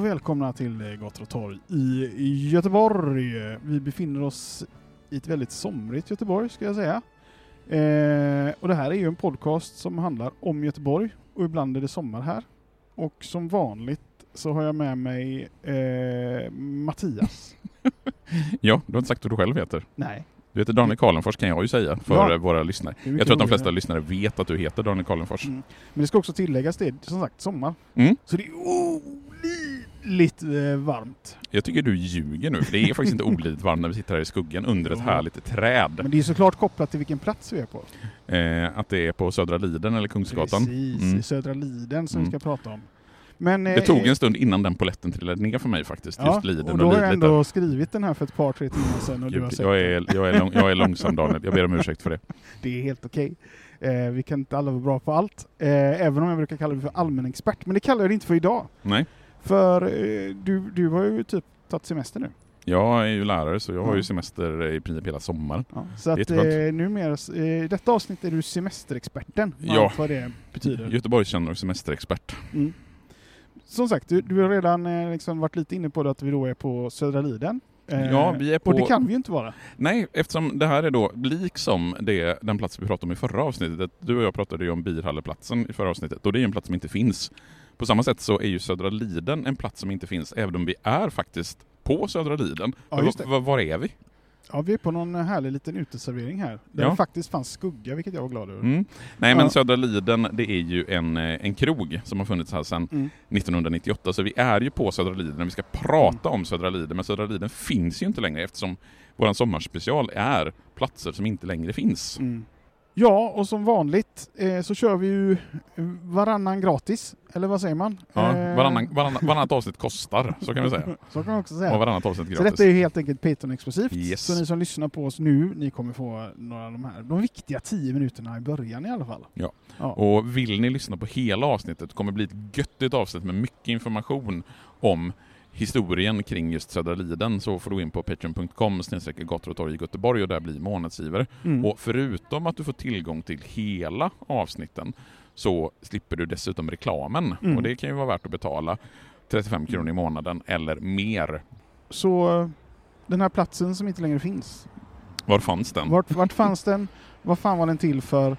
Och välkomna till eh, Gator och torg i Göteborg. Vi befinner oss i ett väldigt somrigt Göteborg ska jag säga. Eh, och det här är ju en podcast som handlar om Göteborg och ibland är det sommar här. Och som vanligt så har jag med mig eh, Mattias. Ja, du har inte sagt vad du själv heter. Nej. Du heter Daniel Karlenfors kan jag ju säga för Ja. våra lyssnare. det Jag tror att de flesta lyssnare vet att du heter Daniel Karlenfors. Mm. Men det ska också tilläggas det är som sagt sommar. Mm. Så det är olidligt eh, varmt. Jag tycker du ljuger nu, för det är faktiskt inte olidligt varmt när vi sitter här i skuggan under ett Ja. härligt träd. Men det är såklart kopplat till vilken plats vi är på. Eh, att det är på Södra Liden eller Kungsgatan. Precis, Mm. i Södra Liden som Mm. vi ska prata om. Men, Det eh, tog en stund innan den poletten trillade ner för mig faktiskt, just Liden och och, då har jag ändå skrivit den här för ett par, tre timmar sedan och du har Gud, sett jag, är, jag, är lång, jag är långsam Daniel, jag ber om ursäkt för det. Det är helt okej. Eh, vi kan inte alla vara bra på allt, eh, även om jag brukar kalla dig för allmän expert. Men det kallar jag dig inte för idag. Nej, För eh, du, du har ju typ tagit semester nu. jag är ju lärare så jag har ju semester i princip hela sommaren. Ja, så att eh, numera, eh, i detta avsnitt är du semesterexperten. Ja. vad det betyder. Göteborgskännare och semesterexpert. Mm. Som sagt, du, du har redan liksom varit lite inne på det att vi då är på Södra Liden. Ja, vi är på- Och det kan vi ju inte vara. Nej, eftersom det här är då liksom det, den plats vi pratade om i förra avsnittet. Du och jag pratade ju om Birhalleplatsen i förra avsnittet och det är en plats som inte finns. På samma sätt så är ju Södra Liden en plats som inte finns, även om vi är faktiskt på Södra Liden. Ja, just det. va- va- var är vi? Ja, vi är på någon härlig liten uteservering här. Där Ja. det faktiskt fanns skugga, vilket jag var glad över. Mm. Nej men Ja. Södra Liden, det är ju en, eh, en krog som har funnits här sedan Mm. 1998, så vi är ju på Södra Liden vi ska prata om Södra Liden, men Södra Liden finns ju inte längre eftersom vår sommarspecial är platser som inte längre finns. Ja, och som vanligt eh, så kör vi ju varannan gratis, eller vad säger man? Ja, Eh, varannan, varannan, varannat avsnitt kostar, så kan vi säga. Så kan man också Och säga. varannat avsnitt Så gratis. detta är ju helt enkelt Patreon-exklusivt. Yes. Så ni som lyssnar på oss nu, ni kommer få några av de här, de viktiga tio minuterna i början i alla fall. Ja. ja. Och vill ni lyssna på hela avsnittet, det kommer bli ett göttigt avsnitt med mycket information om historien kring just Södra Liden så får du gå in på patreon.com gator och torg i Göteborg och där bli månadsgivare. Mm. Och förutom att du får tillgång till hela avsnitten så slipper du dessutom reklamen Mm. och det kan ju vara värt att betala 35 kronor i månaden eller mer. Så den här platsen som inte längre finns, Var fanns den? vart, vart fanns den? Vad fan var den till för?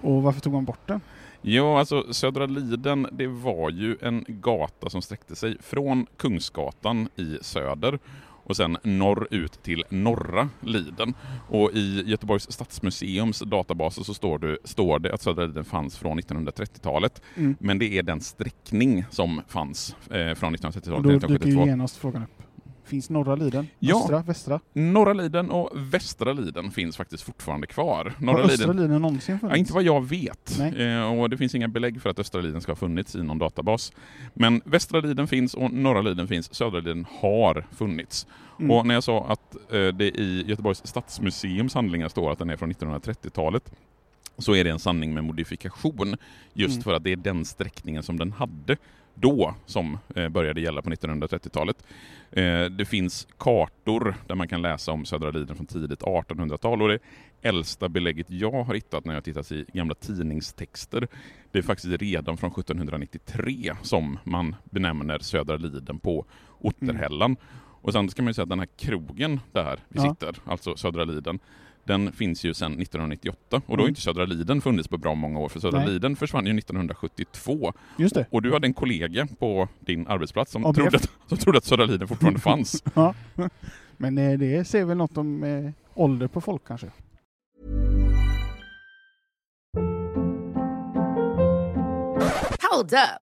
Och varför tog man bort den? Jo, alltså Södra Liden, det var ju en gata som sträckte sig från Kungsgatan i söder och sen norrut till norra Liden. Och i Göteborgs stadsmuseums databaser så står det, står det att Södra Liden fanns från 1930-talet. Mm. Men det är den sträckning som fanns eh, från Och 1930-talet då till dyker ju 1972. genast frågan upp. Finns norra Liden? Ja. Östra? Västra? Norra Liden och Västra Liden finns faktiskt fortfarande kvar. Norra Har Östra Liden Liden någonsin funnits? Ja, inte vad jag vet. Eh, och det finns inga belägg för att Östra Liden ska ha funnits i någon databas. Men Västra Liden finns och Norra Liden finns. Södra Liden har funnits. Mm. Och när jag sa att eh, det i Göteborgs stadsmuseums handlingar står att den är från 1930-talet så är det en sanning med modifikation. Just Mm. för att det är den sträckningen som den hade då som eh, började gälla på 1930-talet. Eh, det finns kartor där man kan läsa om Södra Liden från tidigt 1800-tal och det äldsta belägget jag har hittat när jag tittat i gamla tidningstexter det är faktiskt redan från 1793 som man benämner Södra Liden på Otterhällan. Och sen ska man ju säga att den här krogen där vi Ja. sitter, alltså Södra Liden, den finns ju sedan 1998 och då har Mm. inte Södra Liden funnits på bra många år för Södra Nej. Liden försvann ju 1972 Just det. och du hade en kollega på din arbetsplats som, ABF. trodde att, som trodde att Södra Liden fortfarande fanns. Ja. Men eh, det säger väl något om eh, ålder på folk kanske. Hold up.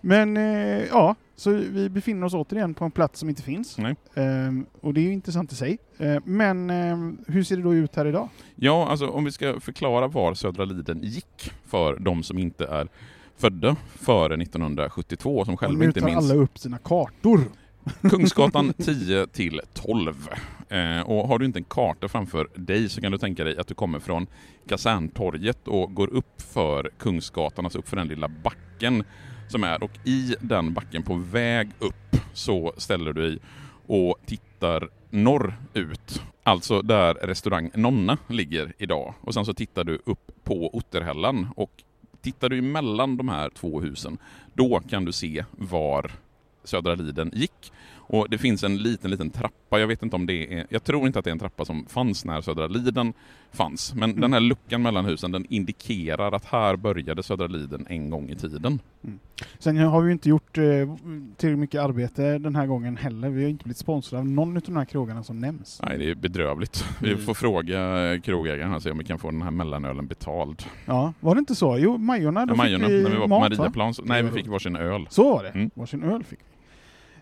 Men eh, ja, så vi befinner oss återigen på en plats som inte finns. Ehm, och det är ju intressant i sig. Ehm, men ehm, hur ser det då ut här idag? Ja, alltså om vi ska förklara var Södra Liden gick för de som inte är födda före 1972, som själva nu inte tar minns. alla upp sina kartor. Kungsgatan 10 till 12. Eh, och har du inte en karta framför dig så kan du tänka dig att du kommer från Kaserntorget och går upp för Kungsgatan, alltså upp för den lilla backen som är. Och i den backen på väg upp så ställer du dig och tittar norrut. Alltså där restaurang Nonna ligger idag. Och sen så tittar du upp på Otterhällan och tittar du emellan de här två husen, då kan du se var Södra Liden gick. Och det finns en liten, liten trappa. Jag vet inte om det är... Jag tror inte att det är en trappa som fanns när Södra Liden fanns. Men Mm. den här luckan mellan husen, den indikerar att här började Södra Liden en gång i tiden. Sen har vi ju inte gjort eh, tillräckligt mycket arbete den här gången heller. Vi har inte blivit sponsrade av någon av de här krogarna som nämns. Nej, det är bedrövligt. Vi Mm. får fråga krogägaren och se om vi kan få den här mellanölen betald. Ja, var det inte så? Jo, Majorna, då Ja, Majorna, fick vi när vi var på mat? Mariaplan. så- Nej, vi fick varsin öl. Så var det. Mm. Varsin öl fick vi.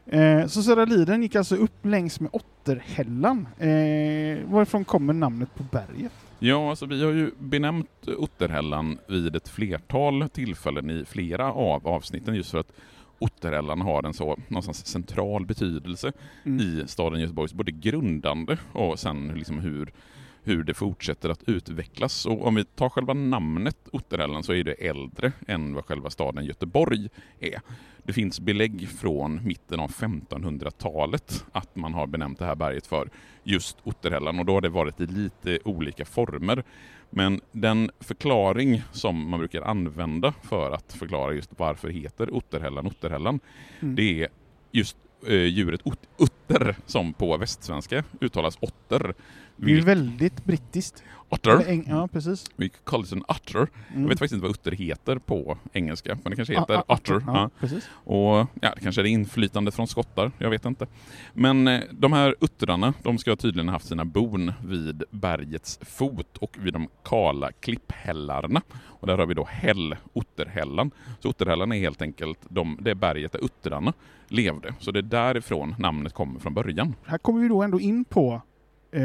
Eh, så Södra Liden gick alltså upp längs med Otterhällan. Eh, varifrån kommer namnet på berget? Ja, alltså vi har ju benämnt Otterhällan vid ett flertal tillfällen i flera av avsnitten just för att Otterhällan har en så någonstans central betydelse Mm. i staden Göteborgs både grundande och sen liksom hur, hur det fortsätter att utvecklas. Och om vi tar själva namnet Otterhällan så är det äldre än vad själva staden Göteborg är. Det finns belägg från mitten av 1500-talet att man har benämnt det här berget för just Otterhällan och då har det varit i lite olika former. Men den förklaring som man brukar använda för att förklara just varför heter Otterhällan Otterhällan, Mm. det är just eh, djuret ut- utter som på västsvenska uttalas otter. Det är ju väldigt brittiskt. Otter. Eng- ja, precis. We call it an utter. Mm. Jag vet faktiskt inte vad utter heter på engelska, men det kanske heter ah, utter. Ja, Ja. precis. Och ja, det kanske är det inflytande från skottar, jag vet inte. Men eh, de här uttrarna, de ska tydligen ha haft sina bon vid bergets fot och vid de kala klipphällarna. Och där har vi då häll, Otterhällan. Så Otterhällan är helt enkelt de, det berget där uttrarna levde. Så det är därifrån namnet kommer från början. Här kommer vi då ändå in på eh,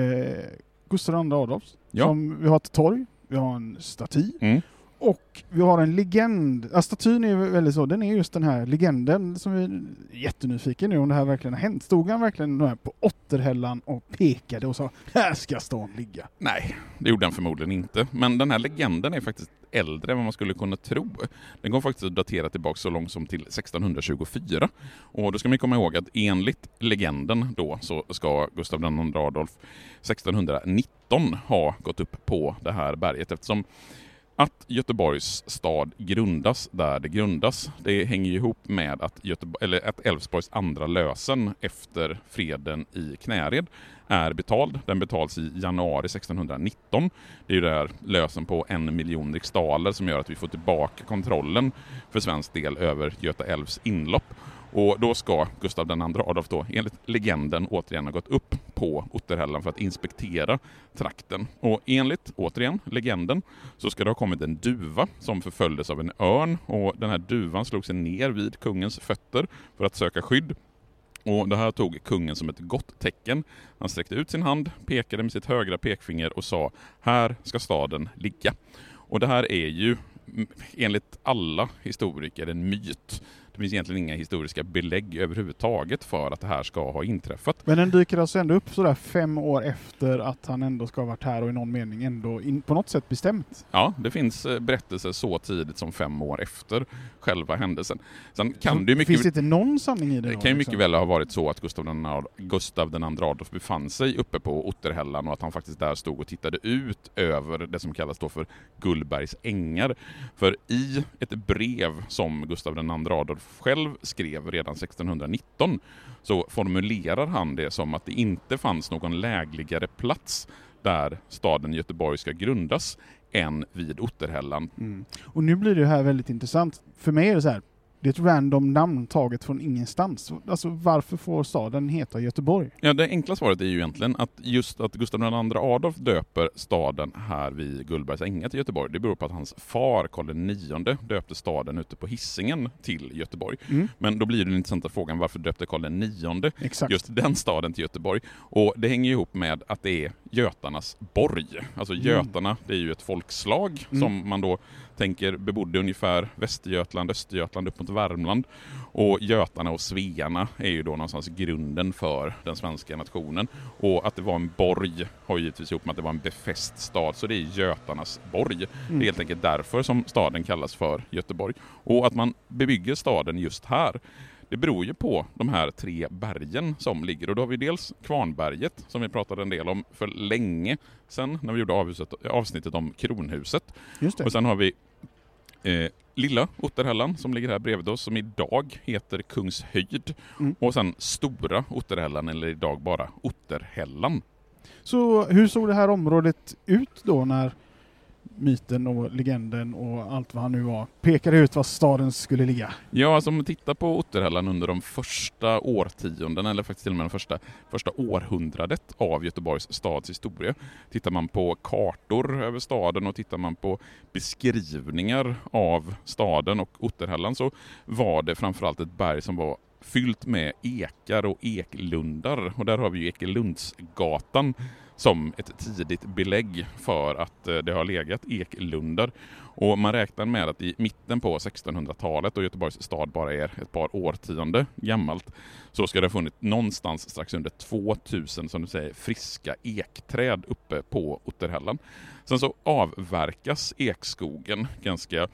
Gustav II Adolfs. Ja. Som vi har ett torg, vi har en staty Mm och vi har en legend. Ja, statyn är väldigt så, den är just den här legenden som vi är jättenyfiken nu om det här verkligen har hänt. Stod han verkligen här på Otterhällan och pekade och sa här ska stan ligga? Nej, det gjorde han förmodligen inte. Men den här legenden är faktiskt äldre än vad man skulle kunna tro. Den går faktiskt att datera tillbaka så långt som till 1624. Och då ska man komma ihåg att enligt legenden då så ska Gustav II Adolf 1619 ha gått upp på det här berget eftersom att Göteborgs stad grundas där det grundas, det hänger ju ihop med att, Göteborg, eller att Älvsborgs andra lösen efter freden i Knäred är betald. Den betals i januari 1619. Det är ju där lösen på en miljon riksdaler som gör att vi får tillbaka kontrollen för svensk del över Göta älvs inlopp. Och då ska Gustav II Adolf då enligt legenden återigen ha gått upp på Otterhällan för att inspektera trakten. Och enligt, återigen, legenden så ska det ha kommit en duva som förföljdes av en örn och den här duvan slog sig ner vid kungens fötter för att söka skydd. Och det här tog kungen som ett gott tecken. Han sträckte ut sin hand, pekade med sitt högra pekfinger och sa ”Här ska staden ligga”. Och det här är ju enligt alla historiker en myt. Det finns egentligen inga historiska belägg överhuvudtaget för att det här ska ha inträffat. Men den dyker alltså ändå upp sådär fem år efter att han ändå ska ha varit här och i någon mening ändå in, på något sätt bestämt. Ja, det finns eh, berättelser så tidigt som fem år efter själva händelsen. Sen kan det ju mycket... Finns det inte någon sanning i det? Det kan ju liksom? mycket väl ha varit så att Gustav den, Gustav den andra Adolf befann sig uppe på Otterhällan och att han faktiskt där stod och tittade ut över det som kallas då för Gullbergs ängar. För i ett brev som Gustav den andra Adolf själv skrev redan 1619 så formulerar han det som att det inte fanns någon lägligare plats där staden Göteborg ska grundas än vid Otterhällan. Mm. Och nu blir det här väldigt intressant. För mig är det så här, det är ett random namn taget från ingenstans. Alltså varför får staden heta Göteborg? Ja, det enkla svaret är ju egentligen att just att Gustav II Adolf döper staden här vid Gullbergs ängar till Göteborg, det beror på att hans far Karl IX döpte staden ute på Hisingen till Göteborg. Mm. Men då blir den intressanta frågan, varför döpte Karl IX Exakt. just den staden till Göteborg? Och det hänger ihop med att det är Götarnas borg. Alltså Mm. Götarna, det är ju ett folkslag Mm. som man då tänker bebodde ungefär Västergötland, Östergötland upp mot Värmland. Och Götarna och Svearna är ju då någonstans grunden för den svenska nationen. Och att det var en borg har ju givetvis ihop med att det var en befäst stad, så det är Götarnas borg. Det är Mm. helt enkelt därför som staden kallas för Göteborg. Och att man bebygger staden just här, det beror ju på de här tre bergen som ligger. Och då har vi dels Kvarnberget, som vi pratade en del om för länge sedan, när vi gjorde avhuset, avsnittet om Kronhuset. Och sen har vi eh, lilla Otterhällan som ligger här bredvid oss, som idag heter Kungshöjd. Mm. Och sen stora Otterhällan, eller idag bara Otterhällan. Så hur såg det här området ut då när myten och legenden och allt vad han nu var pekade ut var staden skulle ligga? Ja, alltså om man tittar på Otterhällan under de första årtiondena, eller faktiskt till och med det första, första århundradet av Göteborgs stads historia. Tittar man på kartor över staden och tittar man på beskrivningar av staden och Otterhällan så var det framförallt ett berg som var fyllt med ekar och eklundar. Och där har vi ju Ekelundsgatan som ett tidigt belägg för att eh, det har legat eklundar. Och man räknar med att i mitten på 1600-talet, och Göteborgs stad bara är ett par årtionde gammalt, så ska det ha funnits någonstans strax under 2000, som du säger, friska ekträd uppe på Otterhällan. Sen så avverkas ekskogen ganska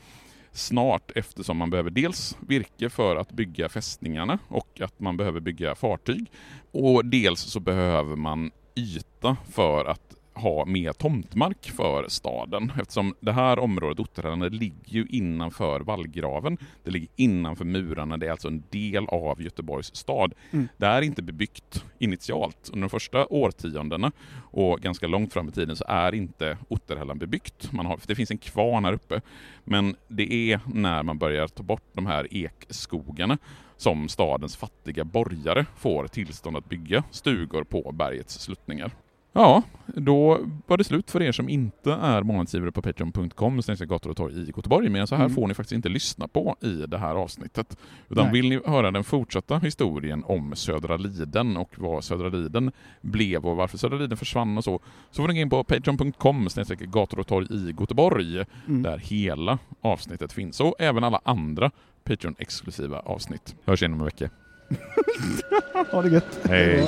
snart eftersom man behöver dels virke för att bygga fästningarna och att man behöver bygga fartyg. Och dels så behöver man yta för att ha mer tomtmark för staden eftersom det här området, Otterhällan, det ligger ju innanför vallgraven. Det ligger innanför murarna, det är alltså en del av Göteborgs stad. Mm. Det är inte bebyggt initialt. Under de första årtiondena och ganska långt fram i tiden så är inte Otterhällan bebyggt. Man har, det finns en kvarn här uppe, men det är när man börjar ta bort de här ekskogarna som stadens fattiga borgare får tillstånd att bygga stugor på bergets sluttningar. Ja, då var det slut för er som inte är månadsgivare på patreon.com gator och torg i Göteborg. Men så här Mm. får ni faktiskt inte lyssna på i det här avsnittet. Utan Nej. vill ni höra den fortsatta historien om Södra Liden och vad Södra Liden blev och varför Södra Liden försvann och så, så får ni gå in på patreon.com gator och torg i Göteborg Mm. där hela avsnittet finns och även alla andra Patreon-exklusiva avsnitt. Hörs igen om en vecka. Ha det gött! Hej.